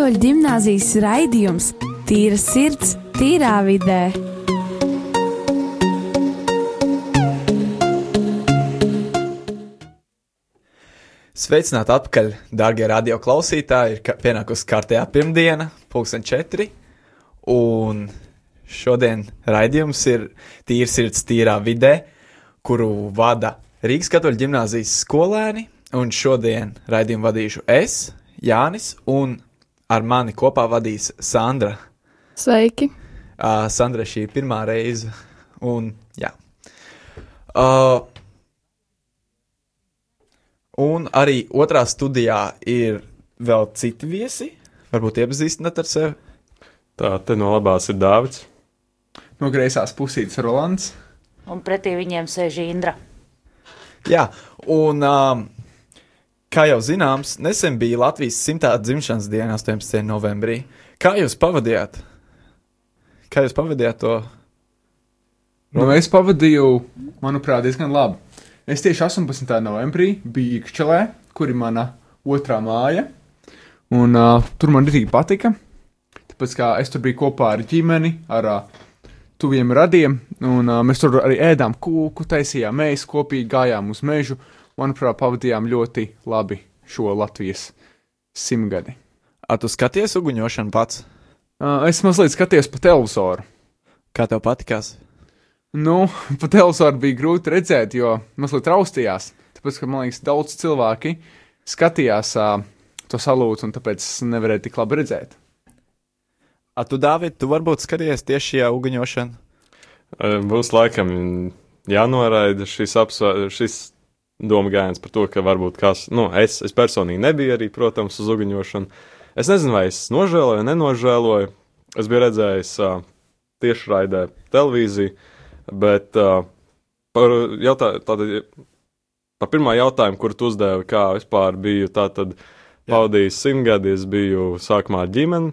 Katoļu gimnāzijas raidījums Tīra sirds, tīrā vidē. Sveicināti atpakaļ, darbie radio klausītāji. Ir pienākusi kārtējā pirmdiena, pulksten četri. Un šodien raidījums ir Tīra sirds, tīrā vidē, kuru vada Rīgas katoļu gimnāzijas skolēni. Un šodien raidījumu vadīšu es, Jānis, un ar mani kopā vadīs Sandra. Sveiki! Uh, Sandra, šī ir pirmā reize. Un, jā. Uh, un arī otrā studijā ir vēl citi viesi. Varbūt iepazīstināt ar sevi. Tā te no labās ir Dārvids. No greizās pusītes Rolands. Un pretī viņiem sēž Indra. Jā, un um, kā jau zināms, nesen bija Latvijas simtā dzimšanas diena, 18. novembrī. Kā jūs pavadījāt? Kā jūs pavadījāt to? Nu, es pavadīju, manuprāt, diezgan labi. Es tieši 18. novembrī biju Ikšķelē, kur ir mana otrā māja. Un uh, tur man arī patika. Tāpēc kā es tur biju kopā ar ģimeni, ar uh, tuviem radiem, un uh, mēs tur arī ēdām kūku, taisījām mēs kopīgi gājām uz mežu. Manuprāt, pavadījām ļoti labi šo Latvijas simtgadi. A, tu skaties uguņošanu pats? Uh, es mazliet skatījos pa televizoru. Kā tev patikās? Nu, pa televizoru bija grūti redzēt, jo mazliet raustījās. Tāpēc, ka man liekas, daudz cilvēki skatījās uh, to salūtu, un tāpēc nevarēja tik labi redzēt. A, tu, Dāvid, tu varbūt skaties tieši šajā uguņošanā? Būs laikam jānoraida šis, apsvē, šis doma gājiens par to, ka varbūt kas, nu, es, es personīgi nebiju arī, protams, uz uguņošanu. Es nezinu, vai es nožēloju nenožēloju. Es biju redzējis uh, tiešraidē televīziju, bet uh, par, jautā, tātad, par pirmā jautājumu, kur tu uzdevi, kā vispār biju tātad pavadījis simtgadi, es biju sākumā ģimeni,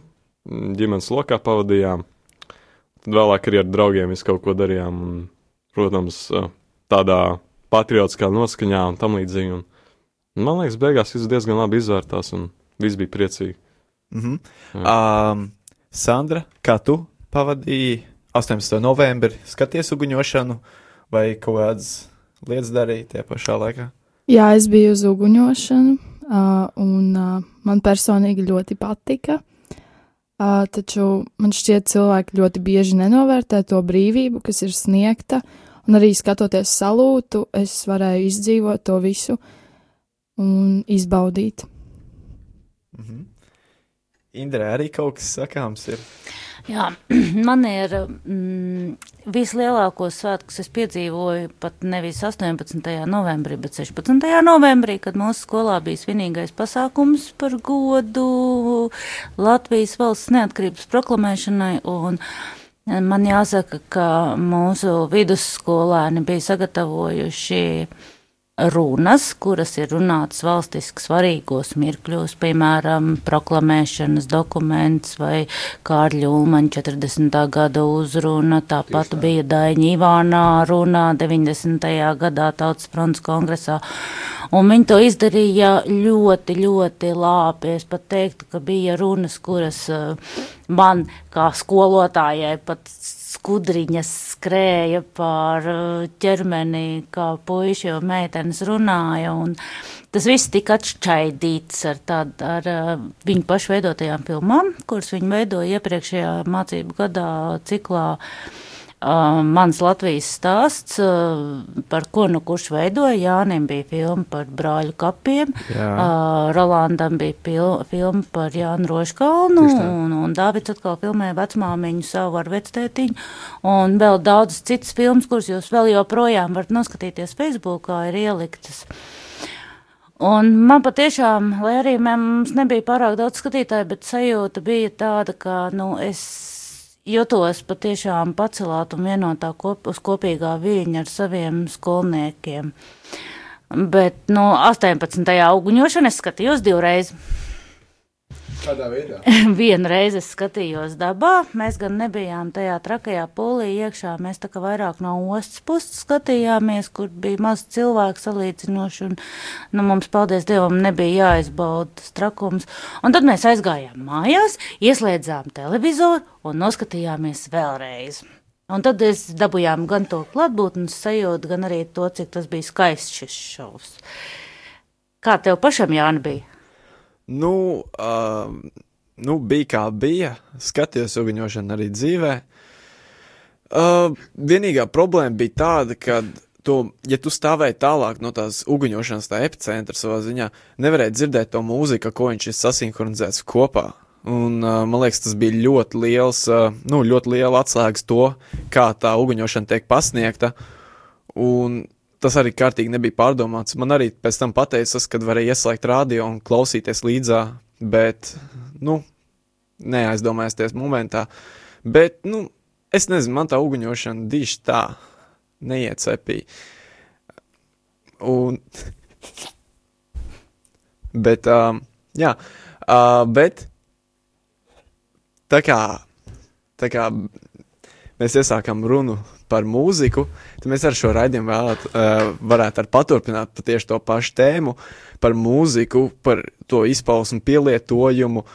ģimenes lokā pavadījām. Tad vēlāk arī ar draugiem visu kaut ko darījām. Un, protams, tādā patriotiskā noskaņā un tam līdzīgi. Man liekas, beigās viss diezgan labi izvērtās un viss bija priecīgi. Mm -hmm. um, Sandra, kā tu pavadīji 18. novembrī? Skaties uguņošanu vai kaut kādas lietas darīji tajā pašā laikā? Jā, es biju uz uguņošanu, uh, un uh, man personīgi ļoti patika. Uh, taču man šķiet, cilvēki ļoti bieži nenovērtē to brīvību, kas ir sniegta, un arī skatoties salūtu, es varēju izdzīvot to visu un izbaudīt. Mm -hmm. Indrē arī kaut kas sakāms ir. Jā, man ir mm, vislielākos svētkus es piedzīvoju pat nevis 18. novembrī, bet 16. novembrī, kad mūsu skolā bija svinīgais pasākums par godu Latvijas valsts neatkarības proklamēšanai. Un, Man jāsaka, ka mūsu vidusskolēni bija sagatavojuši runas, kuras ir runātas valstiski svarīgos mirkļos, piemēram, proklamēšanas dokuments vai Kārļa Ulmaņa 40. gada uzruna, tāpat tā. bija Daņa Ivānā runā 90. gadā Tautas fronts kongresā. Un viņi to izdarīja ļoti, ļoti labi. Es pat teiktu, ka bija runas, kuras man kā skolotājai pat skudriņas skrēja pār ķermeni, kā puiši un meitenes runāja. Tas viss tika atšķaidīts ar, tād, ar viņu pašu veidotajām filmām, kuras viņi veidoja iepriekšējā mācību gadā ciklā. Uh, mans Latvijas stāsts, uh, par ko nu kurš veidoja. Jānim bija filma par brāļu kapiem, uh, Rolandam bija pil, filma par Jānu Roškalnu, un, un Dāvids atkal filmēja vecmāmiņu savu ar vectētiņu, un vēl daudz citas filmas, kuras jūs vēl joprojām varat noskatīties Facebookā, ir ieliktas. Un man patiešām, lai arī mums nebija pārāk daudz skatītāju, bet sajūta bija tāda, ka, nu, es jutos patiešām pacelāt un vienotā kop, uz kopīgā viļņa ar saviem skolniekiem. Bet, nu, 18. auguņošana es skatījos divreiz. Kādā veidā? Vienu reizi es skatījos dabā. Mēs gan nebijām tajā trakajā polī iekšā. Mēs tā kā vairāk no ostas puses skatījāmies, kur bija maz cilvēku salīdzinoši. Un, nu, mums, paldies Dievam, nebija jāizbauda tas trakums. Un tad mēs aizgājām mājās, ieslēdzām televizoru un noskatījāmies vēlreiz. Un tad es dabūjām gan to klātbūtnes sajūtu, gan arī to, cik tas bija skaists šis šovs. Kā tev pašam, Jāni, bija? Nu, uh, nu, bija kā bija. Skatījos uguņošanu arī dzīvē. Uh, vienīgā problēma bija tāda, ka, tu, ja tu stāvēji tālāk no tās uguņošanas, tā epicentra savā ziņā, nevarēji dzirdēt to mūziku, ko viņš ir sasinhronizēts kopā. Un, uh, man liekas, tas bija ļoti liels, uh, nu, ļoti liela atslēgas to, kā tā uguņošana tiek pasniegta. Un tas arī kārtīgi nebija pārdomāts. Man arī pēc tam pateica, kad varēja ieslēgt radio un klausīties līdzā, bet, nu, neaizdomājieties momentā. Bet, nu, es nezinu, man tā uguņošana diši tā neiecepīja. Un, bet, um, jā, uh, bet, tā kā, tā kā mēs iesākām runu par mūziku, tad mēs ar šo raidījumu vēlēt, uh, varētu paturpināt pa tieši to pašu tēmu par mūziku, par to izpausmu, pielietojumu.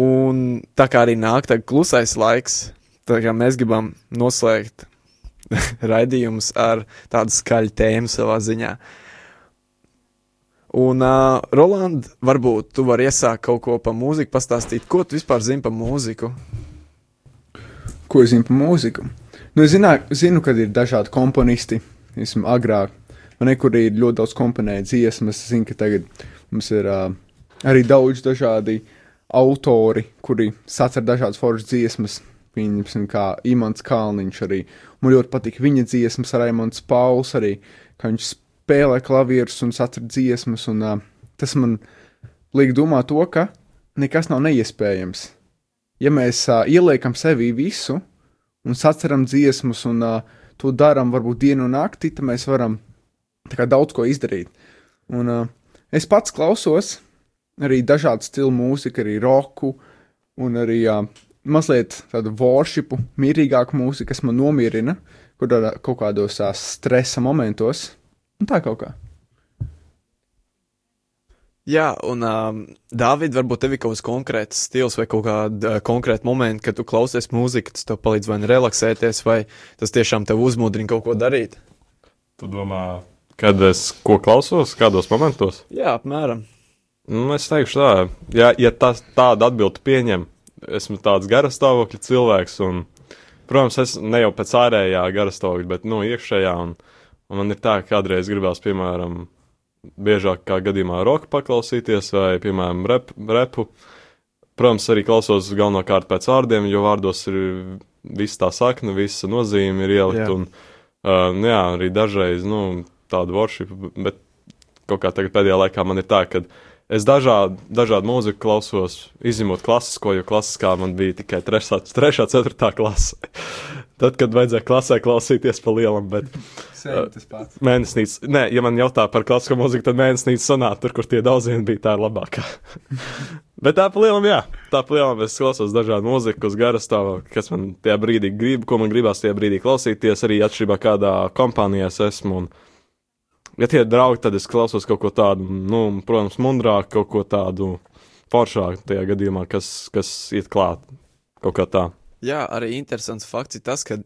Un tā kā arī nāk tagad klusais laiks, tā kā mēs gribam noslēgt raidījumus ar tādu skaļu tēmu savā ziņā. Un, uh, Roland, varbūt tu vari iesākt kaut ko par mūziku, pastāstīt, ko tu vispār zini par mūziku? Ko es zinu par mūziku? Nu, es zinā, zinu, ka ir dažādi komponisti. Esmu agrāk, man nekur ir ļoti daudz komponētu dziesmas. Es zinu, ka tagad mums ir uh, arī daudz dažādi autori, kuri sacer dažādas foršas dziesmas. Pieņemsim, kā Imants Kalniņš arī. Man ļoti patīk viņa dziesmas, arī Raimons Pauls, arī, kā viņš spēlē klavierus un sacer dziesmas. Un, uh, tas man liek domāt to, ka nekas nav neiespējams. Ja mēs uh, ieliekam sevī visu, un saceram dziesmas, un uh, to darām varbūt dienu un naktī, tad mēs varam kā, daudz ko izdarīt. Un, uh, es pats klausos arī dažādu stilu mūziku, arī roku, un arī uh, mazliet tādu worshipu, mierīgāku mūziku, kas man nomierina kaut kādos uh, stresa momentos. Un tā kaut kā. Jā, un um, Dārvid, varbūt tev ir kaut kāds konkrēts stils vai kaut kāda uh, konkrēta momenta, kad tu klausies mūziku, tas tev palīdz vai nu relaksēties, vai tas tiešām tev uzmundrina kaut ko darīt. Tu domā, kad es ko klausos, kādos momentos? Jā, apmēram. Nu, es teikšu tā, ja, ja tas tādu atbildi pieņem, esmu tāds garas stāvokļa cilvēks, un, protams, es ne jau pēc ārējā garas stāvokļa, bet, nu, iekšējā, un, un man ir tā, ka kādreiz gribās, piemēram, biežāk kā gadījumā roka paklausīties, vai, piemēram, rep, repu. Protams, arī klausos galvenokārt pēc vārdiem, jo vārdos ir viss tā sakna, visa nozīme ir ielikt. Jā. Un, uh, nu jā, arī dažreiz nu, tādu worship, bet kaut kā tagad pēdējā laikā man ir tā, ka es dažādu, dažādu mūziku klausos, izņemot klasisko, jo klasiskā man bija tikai 3. 3. 4. klase. Tad, kad vajadzēja klasē klausīties pa lielam, bet pats. Mēnesnīca. Nē, ja man jautā par klasisko mūziku, tad mēnesnīca sonāta, tur, kur tie daudzieni bija, tā ir labākā. Bet tā palielam, jā, tā palielam es klausos dažādu mūziku uz gara stāvokļa, kas man tajā brīdī grib, ko man gribās tajā brīdī klausīties, arī atšķirībā kādā kompānijā es esmu. Un, ja tie ir draugi, tad es klausos kaut ko tādu, nu, protams, mundrāk, kaut ko tādu foršāku tajā gadījumā, kas, kas iet klāt kaut kā tā. Jā, arī interesants fakts ir tas, ka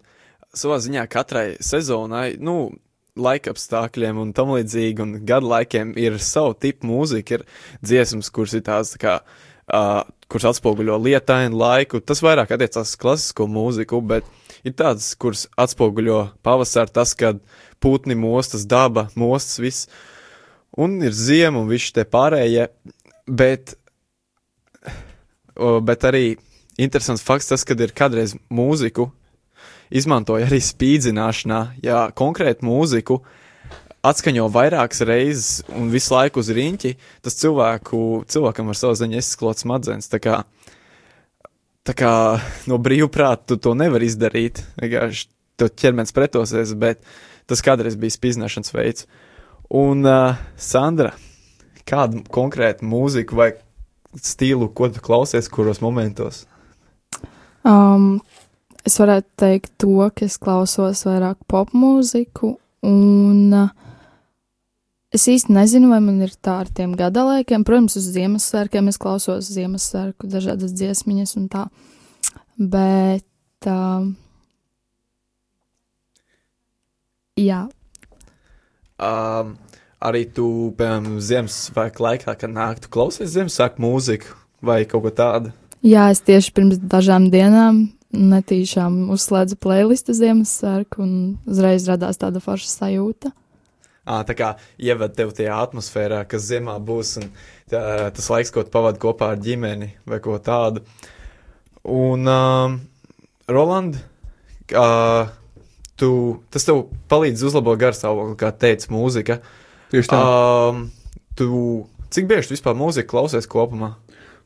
savā ziņā katrai sezonai, nu, laikapstākļiem un tam līdzīgi, un gadu laikiem ir savu tipu mūzika, ir dziesmas, kuras ir tās tā kā, uh, kuras atspoguļo lietainu laiku. Tas vairāk attiecās uz klasisko mūziku, bet ir tādas, kuras atspoguļo pavasaru, tas, kad putni mostas, daba mostas, viss, un ir ziema un viss te pārējie, bet, bet arī interesants fakts tas, kad ir kādreiz mūziku izmantoja arī spīdzināšanā, ja konkrētu mūziku atskaņo vairākas reizes un visu laiku uz riņķi, tas cilvēku, cilvēkam ar savu ziņu izsklot smadzenes. Tā kā, tā kā no brīvprāta tu to nevar izdarīt, vienkārši tev ķermenis pretosies, bet tas kādreiz bija spīdzināšanas veids. Un uh, Sandra, kādu konkrētu mūziku vai stilu, ko tu klausies, kuros momentos? Um, es varētu teikt to, ka es klausos vairāk pop mūziku, un uh, es īsti nezinu, vai man ir tā ar tiem gadalaikiem. Protams, uz Ziemassvētkiem es klausos Ziemassvētku dažādas dziesmiņas un tā, bet uh, jā, Um, arī tu, piemēram, Ziemassvētku laikā, kad nāk, tu klausies Ziemassvētku mūziku vai kaut ko tādu? Jā, es tieši pirms dažām dienām netīšām uzslēdzu playlistu Ziemassvētku, un uzreiz radās tāda forša sajūta. Tā kā ievada tev tajā atmosfērā, kas ziemā būs, un tā, tas laiks, ko tu pavadi kopā ar ģimeni vai ko tādu. Un, um, Roland, uh, tu, tas tev palīdz uzlabot garstāvokli, kā teica mūzika. Tieši tā. Um, tu, cik bieži tu vispār mūziku klausies kopumā?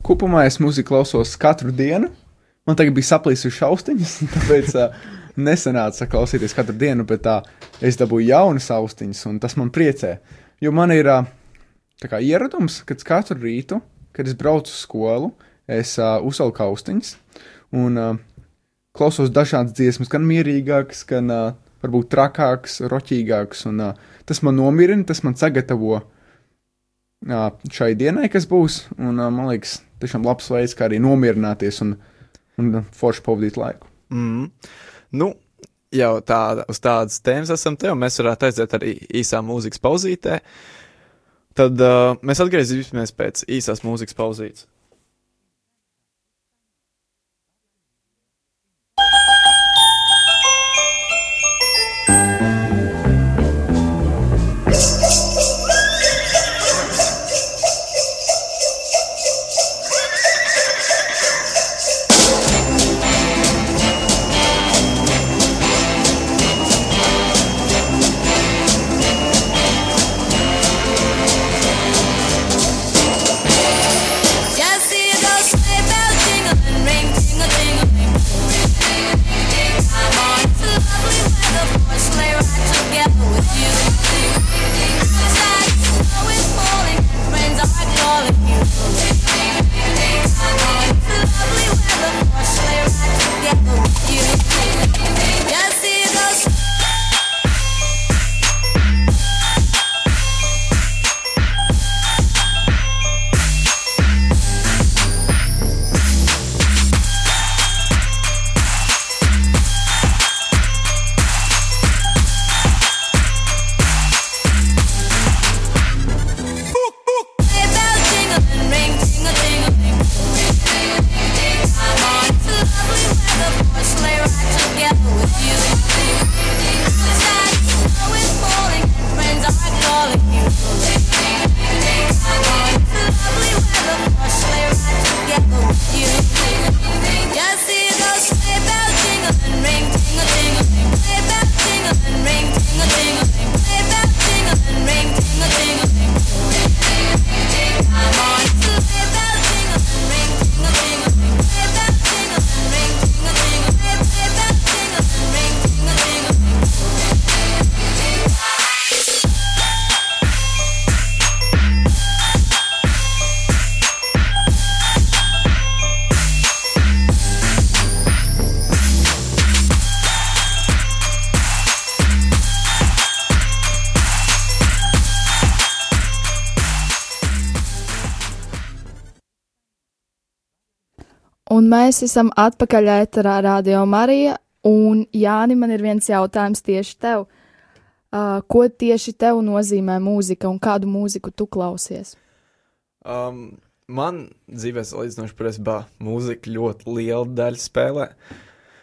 Kopumā es mūziku klausos katru dienu. Man tagad bija saplīsušas austiņas, tāpēc uh, nesanāca klausīties katru dienu, bet tā es dabūju jaunas austiņas, un tas man priecē. Jo man ir kā ieradums, kad katru rītu, kad es braucu uz skolu, es uh, uzvelku austiņas un uh, klausos dažādas dziesmas, gan mierīgākas, gan uh, varbūt trakākas, roķīgākas. Un, uh, tas man nomierina, tas man sagatavo uh, šai dienai, kas būs. Un, uh, man liekas, tiešām labs veids, kā arī nomierināties un, un forši pavadīt laiku. Mm. Nu, jau tāda, uz tādas tēmas esam te, un mēs varētu aiziet arī īsā mūzikas pauzītē. Tad uh, mēs atgriezīsimies pēc īsās mūzikas pauzītes. Mēs esam atpakaļ ēterā Radio Marija, un Jāni, man ir viens jautājums tieši tev. Uh, ko tieši tev nozīmē mūzika un kādu mūziku tu klausies? Um, man dzīvē salīdzinoši presbā mūzika ļoti liela daļa spēlē.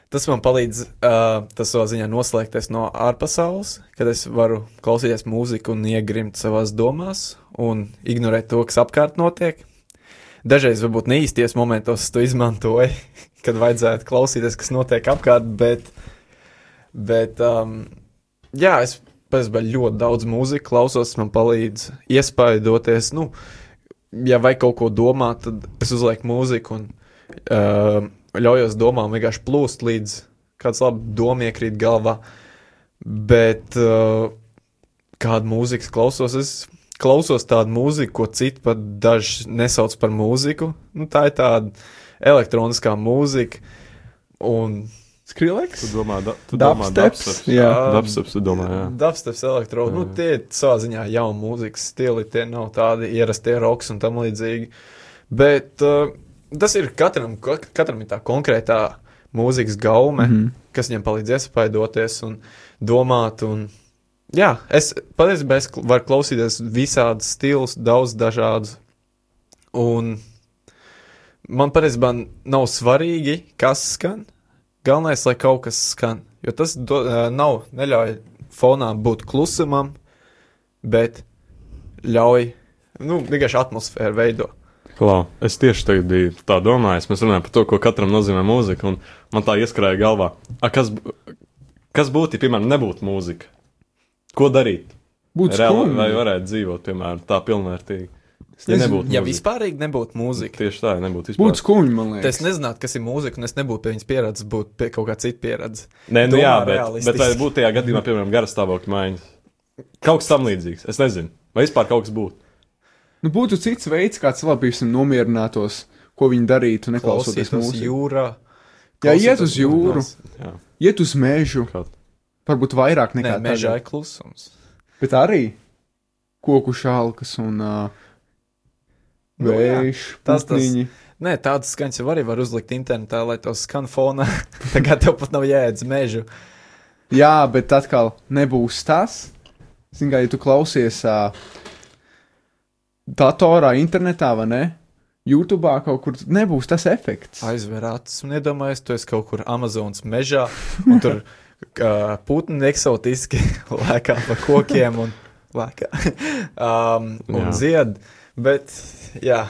Tas man palīdz, uh, tas savā ziņā noslēgties no ārpasaules, kad es varu klausīties mūziku un iegrimt savās domās un ignorēt to, kas apkārt notiek. Dažreiz varbūt neīsties momentos es to izmantoju, kad vajadzētu klausīties, kas notiek apkārt, bet, bet um, jā, es pēc ļoti daudz mūzikas klausos, man palīdz iespaidoties. Nu, ja vajag kaut ko domāt, tad es uzlieku mūziku un uh, ļaujos domām vienkārši plūst līdz kāds labs doma iekrīt galvā. Bet uh, kādu mūziku klausos, es klausos tādu mūziku, ko citi pat daži nesauc par mūziku. Nu, tā ir tāda elektroniskā mūzika. Un Skrillex? Tu domā, da, tu domā Dubsteps? dubsteps? Jā. Dubsteps, tu domā, jā. Dubsteps, elektroniskā, nu, tie ir savā ziņā jauni mūzikas stili, tie nav tādi ierastie roks un tam līdzīgi. Bet uh, tas ir katram, ka- katram ir tā konkrētā mūzikas gaume, mm. -hmm. kas viņam palīdz iespaidoties un domāt. Un, jā, es patiesībā es varu klausīties visādus stilus, daudz dažādus. Un man patiesībā nav svarīgi, kas skan. Galvenais, lai kaut kas skan. Jo tas do, nav, neļauj fonā būt klusumam, bet ļauj nu, vienkārši atmosfēru veidot. Klau, es tieši tagad biju tā domājis. Mēs runājam par to, ko katram nozīmē mūzika. Man tā ieskrēja galvā, A, kas, kas būtu, ja, piemēram, nebūtu mūzika? Ko darīt? Būtu skumji. vai varētu dzīvot, piemēram, tā pilnvērtīgi? Ja nezinu, nebūtu Ja vispārīgi nebūtu mūzika, Tieši tā, ja nebūtu vispār. Būtu skumji, man liekas. es nezinātu, kas ir mūzika, un es nebūtu pie viņas pieredzes, būtu pie kaut kā cita pieredze. Nē, nu Domā jā, bet, bet vai būtu tajā gadījumā, piemēram, garas stāvokļa maiņas? Kaut kas tam līdzīgs. Es nezinu, vai vispār kaut kas būtu. Nu, būtu cits veids, kā piemēram, nomierinātos, ko viņi darītu, neklausoties mūziku. jūrā. Jā, iet uz jūru, iet uz mežu, kaut varbūt vairāk Nē, nekā mežā tagad. ir klusums. Bet arī koku šalkas un uh, vējš, tas- tas- putniņi. Nē, tādas skaņas jau arī var uzlikt internetā, lai to skan fonā. Tagad tev pat nav jēdz mežu. Jā, bet atkal nebūs tas. Zini, kā ja tu klausies uh, datorā, internetā vai ne? YouTube kaut kur nebūs tas efekts. Aizver acis un iedomājies, tu esi kaut kur Amazonas mežā, un tur putni eksotiski lēkā pa kokiem un lēkā. um, un Jā. zied. Bet, jā,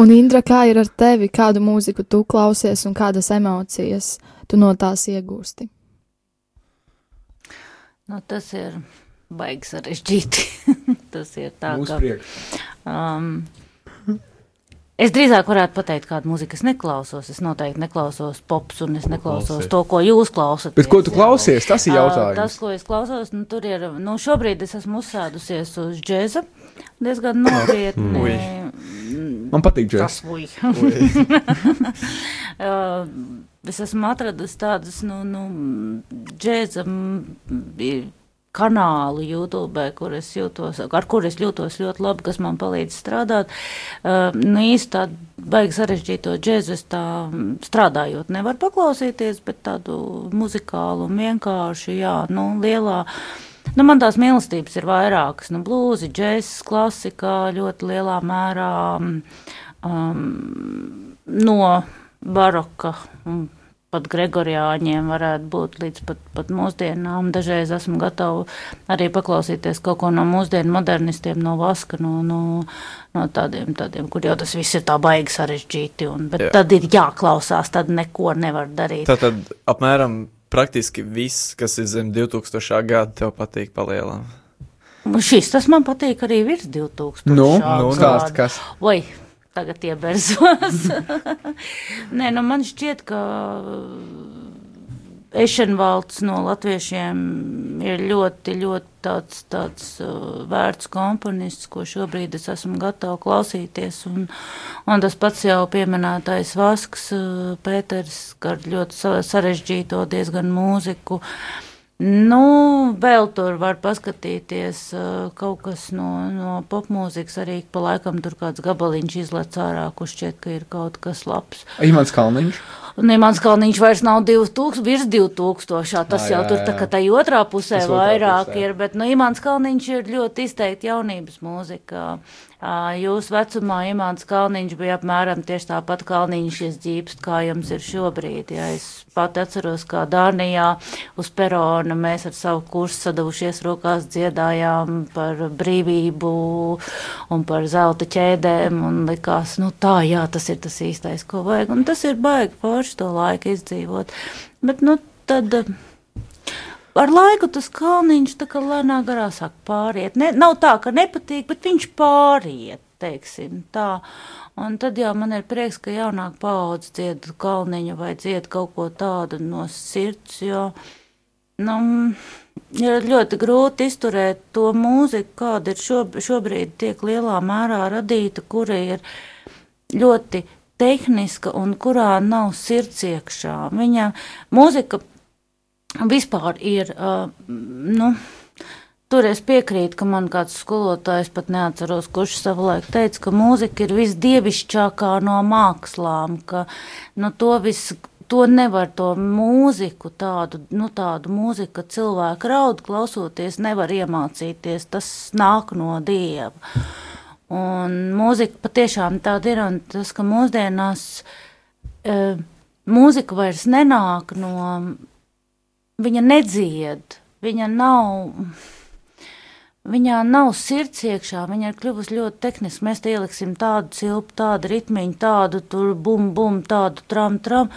Un Indra, kā ir ar tevi? Kādu mūziku tu klausies un kādas emocijas tu no tās iegūsti? Nu, tas ir baigi sarežģīti. tas ir tā, Mūsu ka. priekš. Um, es drīzāk varētu pateikt, kādu mūziku es neklausos. Es noteikti neklausos pops, un es neklausos klausies? to, ko jūs klausāties. Bet ko tu klausies? Tas ir jautājums. Tas, ko es klausos, nu, tur ir. Nu, šobrīd es esmu uzsēdusies uz džēza. Diezgan nopietni. Ui. Man patīk džeks. Tas. Uh, es esmu atradusi tādus, nu, nu džēza kanālu YouTube, kur es jūtos, ar kur es jūtos ļoti labi, kas man palīdz strādāt. Uh, nu, īsti tādu baigi sarežģīto džēzu es tā mm, strādājot nevaru paklausīties, bet tādu muzikālu un vienkārši, jā, nu, lielā. Nu, man tās mīlestības ir vairākas. Nu, blūzi, džēzus, klasika ļoti lielā mērā um, no baroka un pat Gregoriāņiem varētu būt līdz pat, pat mūsdienām. Dažreiz esmu gatava arī paklausīties kaut ko no mūsdienu modernistiem, no Vaska, no, no, no tādiem, tādiem, kur jau tas viss ir tā baigi sarežģīti. Un, bet Jā. Tad ir jāklausās, tad neko nevar darīt. tā tad apmēram praktiski viss, kas ir zem 2000. gada, tev patīk palielināt. Šis tas man patīk arī virs 2000. Nu, nu, stāsti, kas. Vai tagad ieberzos? Nē, nu man šķiet, ka Ešenvalds no latviešiem ir ļoti, ļoti tāds, tāds uh, vērts komponists, ko šobrīd es esmu gatava klausīties. Un, un tas pats jau pieminētais Vasks, uh, Pēters, ar ļoti sa- sarežģīto diezgan mūziku. Nu, vēl tur var paskatīties kaut kas no, no popmūzikas, arī pa laikam tur kāds gabaliņš izlec ārā, kurš šķiet, ka ir kaut kas labs. Imants Kalniņš. Un Imants Kalniņš vairs nav 2000, virs 2000, tas Ā, jau jā, tur tā jā. kā tai otrā pusē Tas otrā vairāk pusē. ir, bet, nu, Imants Kalniņš ir ļoti izteikti jaunības mūzika. Ā, Jūs vecumā Imants Kalniņš bija apmēram tieši tāpat Kalniņš ģīpst, kā jums ir šobrīd. Ja es pat atceros, kā Dānijā uz perona mēs ar savu kursu sadavušies rokās dziedājām par brīvību un par zelta ķēdēm un likās, nu tā, jā, tas ir tas īstais, ko vajag. Un tas ir baigi forši to laiku izdzīvot. Bet, nu, tad. Ar laiku tas kalniņš tā kā lēnā garā sāk pāriet. Ne, nav tā, ka nepatīk, bet viņš pāriet, teiksim tā. Un tad jau man ir prieks, ka jaunāk paudze dzied kalniņu vai dzied kaut ko tādu no sirds, jo, nu, ir ļoti grūti izturēt to mūziku, kāda ir šob šobrīd tiek lielā mērā radīta, kura ir ļoti tehniska un kurā nav sirds iekšā. Viņa mūzika vispār ir, uh, nu, Tur es piekrītu, ka man kāds skolotājs pat neatceros, kurš savulaik teica, ka mūzika ir visdievišķākā no mākslām, ka nu, to visu. To nevar to mūziku, tādu, nu, tādu mūziku, ka cilvēki raud, klausoties, nevar iemācīties. Tas nāk no dieva. Un mūzika patiešām tāda ir, un tas, ka mūsdienās e, mūzika vairs nenāk no, viņa nedzied, viņa nav. Viņā nav sirds iekšā, viņa ir kļuvusi ļoti tehniska. Mēs te ieliksim tādu cilpu, tādu ritmiņu, tādu tur bum, bum, tādu tram, tram,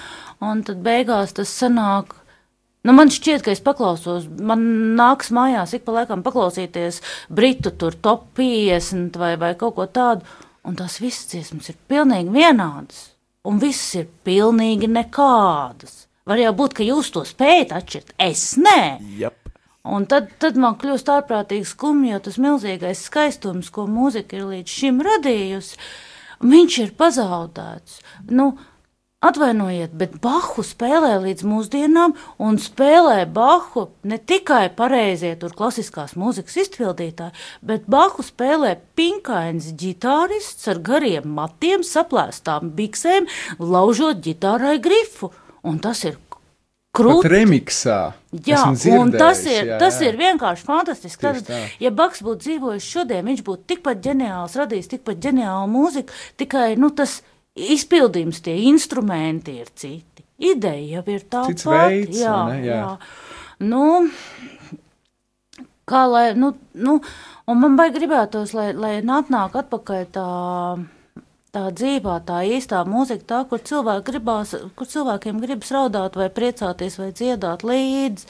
un tad beigās tas sanāk. Nu, man šķiet, ka es paklausos, man nāks mājās ik pa laikam paklausīties britu tur top 50 vai, vai kaut ko tādu, un tās visas dziesmas ir pilnīgi vienādas, un visas ir pilnīgi nekādas. Var jau būt, ka jūs to spējat atšķirt, es nē. Jap. Un tad, tad man kļūst ārprātīgi skumji, jo tas milzīgais skaistums, ko mūzika ir līdz šim radījusi, viņš ir pazaudēts. Nu, atvainojiet, bet Bahu spēlē līdz mūsdienām, un spēlē Bahu ne tikai pareizie tur klasiskās mūzikas izpildītāji, bet Bahu spēlē pinkains ģitārists ar gariem matiem, saplēstām biksēm, laužot ģitārai grifu. Un tas ir krūtis. remiksā. Jā, un tas ir, jā, tas jā. ir vienkārši fantastiski. Tad, ja Baks būtu dzīvojis šodien, viņš būtu tikpat ģeniāls, radījis tikpat ģeniālu mūziku, tikai nu, tas izpildījums, tie instrumenti ir citi. Ideja jau ir tā Cits pati. jā, ne? Jā. jā. Nu, kā lai, nu, nu, un man baigi gribētos, lai, lai atnāk atpakaļ tā. Tā dzīvā, tā īstā mūzika, tā, kur, cilvēki gribās, kur cilvēkiem gribas raudāt, vai priecāties, vai dziedāt līdzi.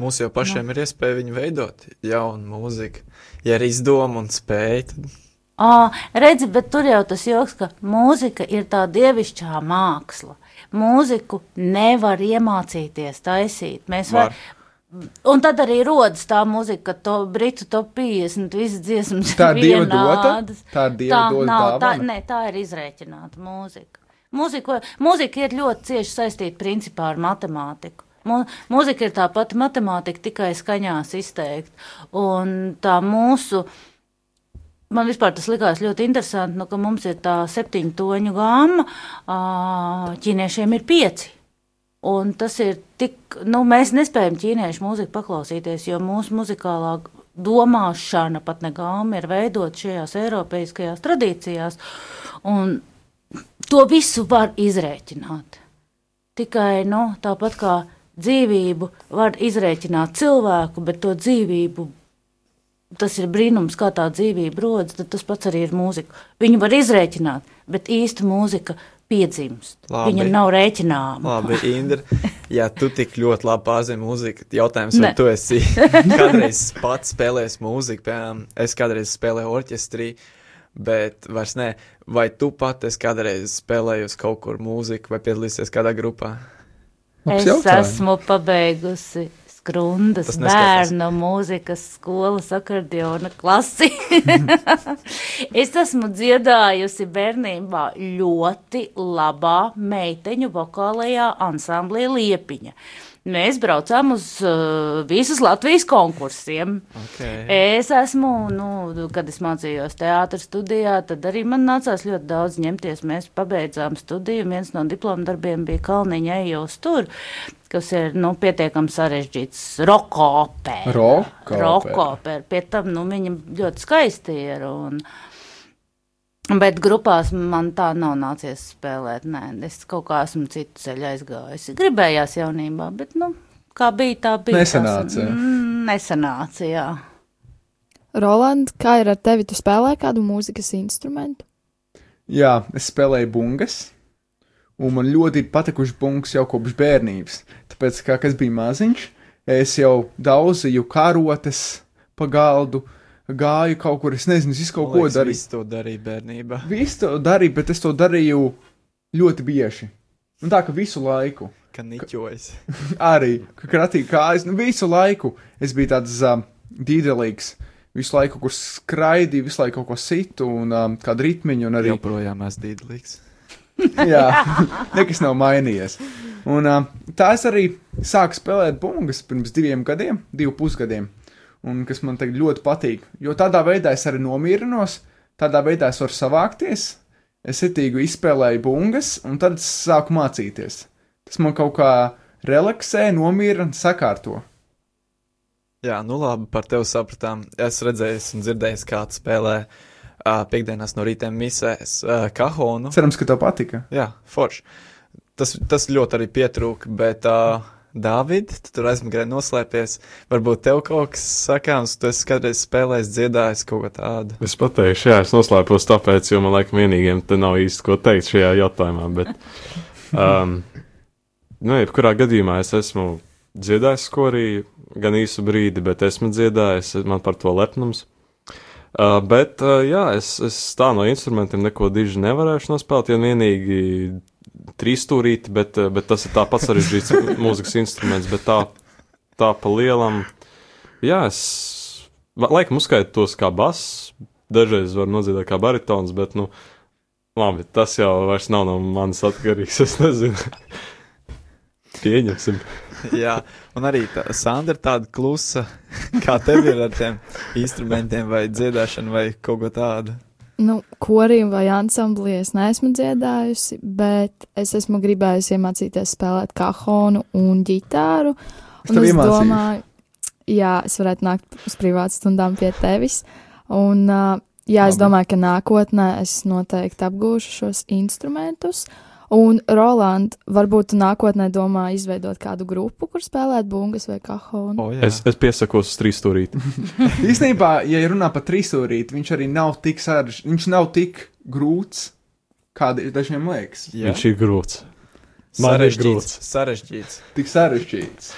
Mums jau pašiem ir iespēja viņu veidot, jaunu mūziku. Ja ir izdoma un spēja, tad À, redzi, bet tur jau tas joks, ka mūzika ir tā dievišķā māksla. Mūziku nevar iemācīties taisīt. Mēs Var. var. Un tad arī rodas tā mūzika, ka to britu top 50 visas dziesmas Tā ir dieva vienādas. dota? Tā ir dieva dota nav, tā, ne, tā ir izrēķināta mūzika. Mūzika, mūzika ir ļoti cieši saistīta principā ar matemātiku. Mū- Mūzika ir tā pati matemātika, tikai skaņās izteikti. Un tā mūsu Man vispār tas likās ļoti interesanti, nu, ka mums ir tā septiņu toņu gāma, ķīniešiem ir pieci. Un tas ir tik, nu, mēs nespējam ķīniešu mūziku paklausīties, jo mūsu muzikālā domāšana, pat ne gāma, ir veidot šajās eiropeiskajās tradīcijās. Un to visu var izrēķināt. Tikai nu, tāpat kā dzīvību var izrēķināt cilvēku, bet to dzīvību tas ir brīnums, kā tā dzīvība rodas, tad tas pats arī ir mūzika. Viņu var izrēķināt, bet īsta mūzika piedzimst. Labi. Viņa nav rēķināma. Labi, Indra, ja tu tik ļoti labi pārzini mūziku, tad jautājums, vai Ne. tu esi kādreiz pats spēlējis mūziku, piemēram, es kādreiz spēlēju orķestrī, bet vairs ne. Vai tu pat esi kādreiz spēlējusi kaut kur mūziku vai piedalīsies kādā grupā? Labs Es jautājums. esmu pabeigusi neskatās. bērnu mūzikas skolas akordeona klasi. es esmu dziedājusi bērnībā ļoti labā meiteņu vokālajā ansamblī Liepiņa. Mēs braucām uz uh, visas Latvijas konkursiem. Okay. Es esmu, nu, kad es mācījos teātris studijā, tad arī man nācās ļoti daudz ņemties. Mēs pabeidzām studiju, viens no diploma darbiem bija Kalniņa ejos tur, kas ir, nu, pietiekami sarežģīts rokopēra. Roka Rokopēra. Pie tam, nu, viņa ļoti skaisti ir, un, bet grupās man tā nav nācies spēlēt, nē, es kaut kā esmu citu ceļu aizgājusi. Gribējās jaunībā, bet, nu, kā bija, tā bija. Nesanāca, mm, nesanāca, jā. Roland, kā ir ar tevi? Tu spēlē kādu mūzikas instrumentu? Jā, es spēlēju bungas, un man ļoti ir patikuši bungas jau kopš bērnības. Tāpēc, kā kas bija maziņš, es jau daudzīju karotes pa galdu, gāju kaut kur, es nezinu, es kaut ko darīju. Es to darīju bērnībā. Visu to darīju, bet es to darīju ļoti bieži. Un tā, ka visu laiku. Ka niķojas. arī, ka kratīja kājas, nu visu laiku es biju tāds um, dīdelīgs. Visu laiku, kur skraidīju, visu laiku kaut ko citu, un um, kādu ritmiņu, un arī Joprojām esmu dīdlīgs. Jā, nekas nav mainījies. Un uh, tā es arī sāku spēlēt bungas pirms diviem gadiem, divu pusgadiem. Un kas man tagad ļoti patīk. Jo tādā veidā es arī nomierinos, tādā veidā es varu savākties, es itīgi izspēlēju bungas, un tad es sāku mācīties. Tas man kaut kā relaksē, nomierina, sakārto. Jā, nu labi, par tevi sapratām. Es redzēju, un dzirdēju, kā tu spēlē uh, piekdienās no rīta misēs uh, kahonu. Cerams, ka tev patika. Jā, forši. Tas, tas ļoti arī pietrūka, bet, uh, Dāvid, tu tur aizmugurē noslēpies. Varbūt tev kaut kas sakāms, tu esi kādreiz spēlējis, dziedājis kaut ko tādu. Es pateikšu, jā, es noslēpos tāpēc, jo man laikam vienīgiem te nav īsti ko teikt šajā jautājumā. Bet, um, nu, jebkurā gadījumā es esmu dziedājis skorī gan īsu brīdi, bet esmu dziedājis, man par to lepnums. Uh, bet, uh, jā, es, es tā no instrumentiem neko diži nevarēšu nospēlēt, ja vienīgi trīsstūrīti, bet, uh, bet tas ir tā pats sarežģīts mūzikas instruments, bet tā, tā pa lielam, jā, es laikam uzskaitu tos kā bass, dažreiz var nodziedāt kā baritons, bet, nu, labi, tas jau vairs nav no manis atkarīgs, es nezinu. Pieņemsim. Jā, un arī tā, Sandra ir tāda klusa, kā tev ir ar tiem instrumentiem, vai dziedāšanu, vai kaut ko tādu. Nu, korī vai ansamblī es neesmu dziedājusi, bet es esmu gribējusi iemācīties spēlēt kahonu un ģitāru. Es Un es iemācīšu. domāju, jā, es varētu nākt uz privātu stundām pie tevis. Un, uh, jā, es domāju, ka nākotnē es noteikti apgūšu šos instrumentus. Un, Roland, varbūt tu nākotnē domā izveidot kādu grupu, kur spēlēt bungas vai kahonu. O, jā. Es, es piesakos uz trīsstūrīti. Īstenībā, ja runā par trīsstūrīti, viņš arī nav tik sarežģīts, viņš nav tik grūts, kā dažiem liekas. jā. Viņš ir grūts. Man ir sarežģīts. grūts. sarežģīts. Tik sarežģīts.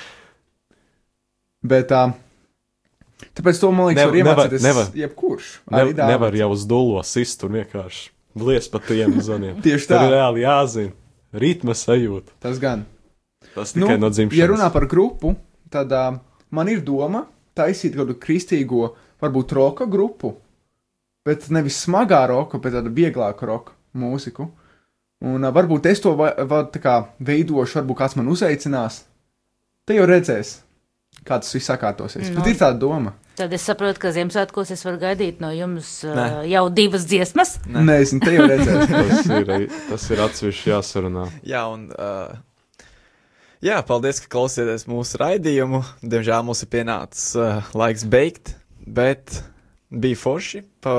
Bet tā. Tāpēc to man liekas, Nev- var nevar- iemācīties nevar. jebkurš. Ne, Arī Dāvids. nevar jau uz dūlo sist un vienkārši blies pa tiem zvaniem. Tieši Tur tā. ir reāli jāzina. Ritma sajūta. Tas gan. Tas tikai nu, no dzimšanas. ja runā par grupu, tad uh, man ir doma taisīt kādu kristīgo, varbūt roka grupu, bet nevis smagā roka, bet tādu vieglāku roka mūziku. Un uh, varbūt es to va, va, tā kā veidošu, varbūt kāds man uzaicinās. Te jau redzēs, kā tas viss sakārtosies. Nu. Bet ir tāda doma. Tad es saprotu, ka Ziemassvētkos es varu gaidīt no jums uh, Nē. jau divas dziesmas. Ne. Nē, es te jau redzēšu. tas ir, tas ir atsevišķi jāsarunā. Jā, un. Uh, jā, paldies, ka klausieties mūsu raidījumu. Diemžēl mums ir pienācis uh, laiks beigt, bet bija forši. Pa,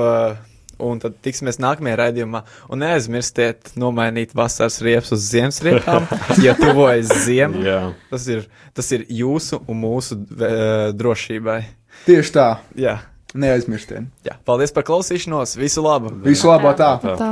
un tad tiksimies nākamajā raidījumā. Un neaizmirstiet nomainīt vasaras riepas uz ziemas riepām, ja tuvojas ziema. Jā. Tas ir, tas ir jūsu un mūsu uh, drošībai. Tieši tā, Jā, neaizmirstiet. jā, paldies par klausīšanos. Visu labu! Visu labāk tā! Tā. Tā.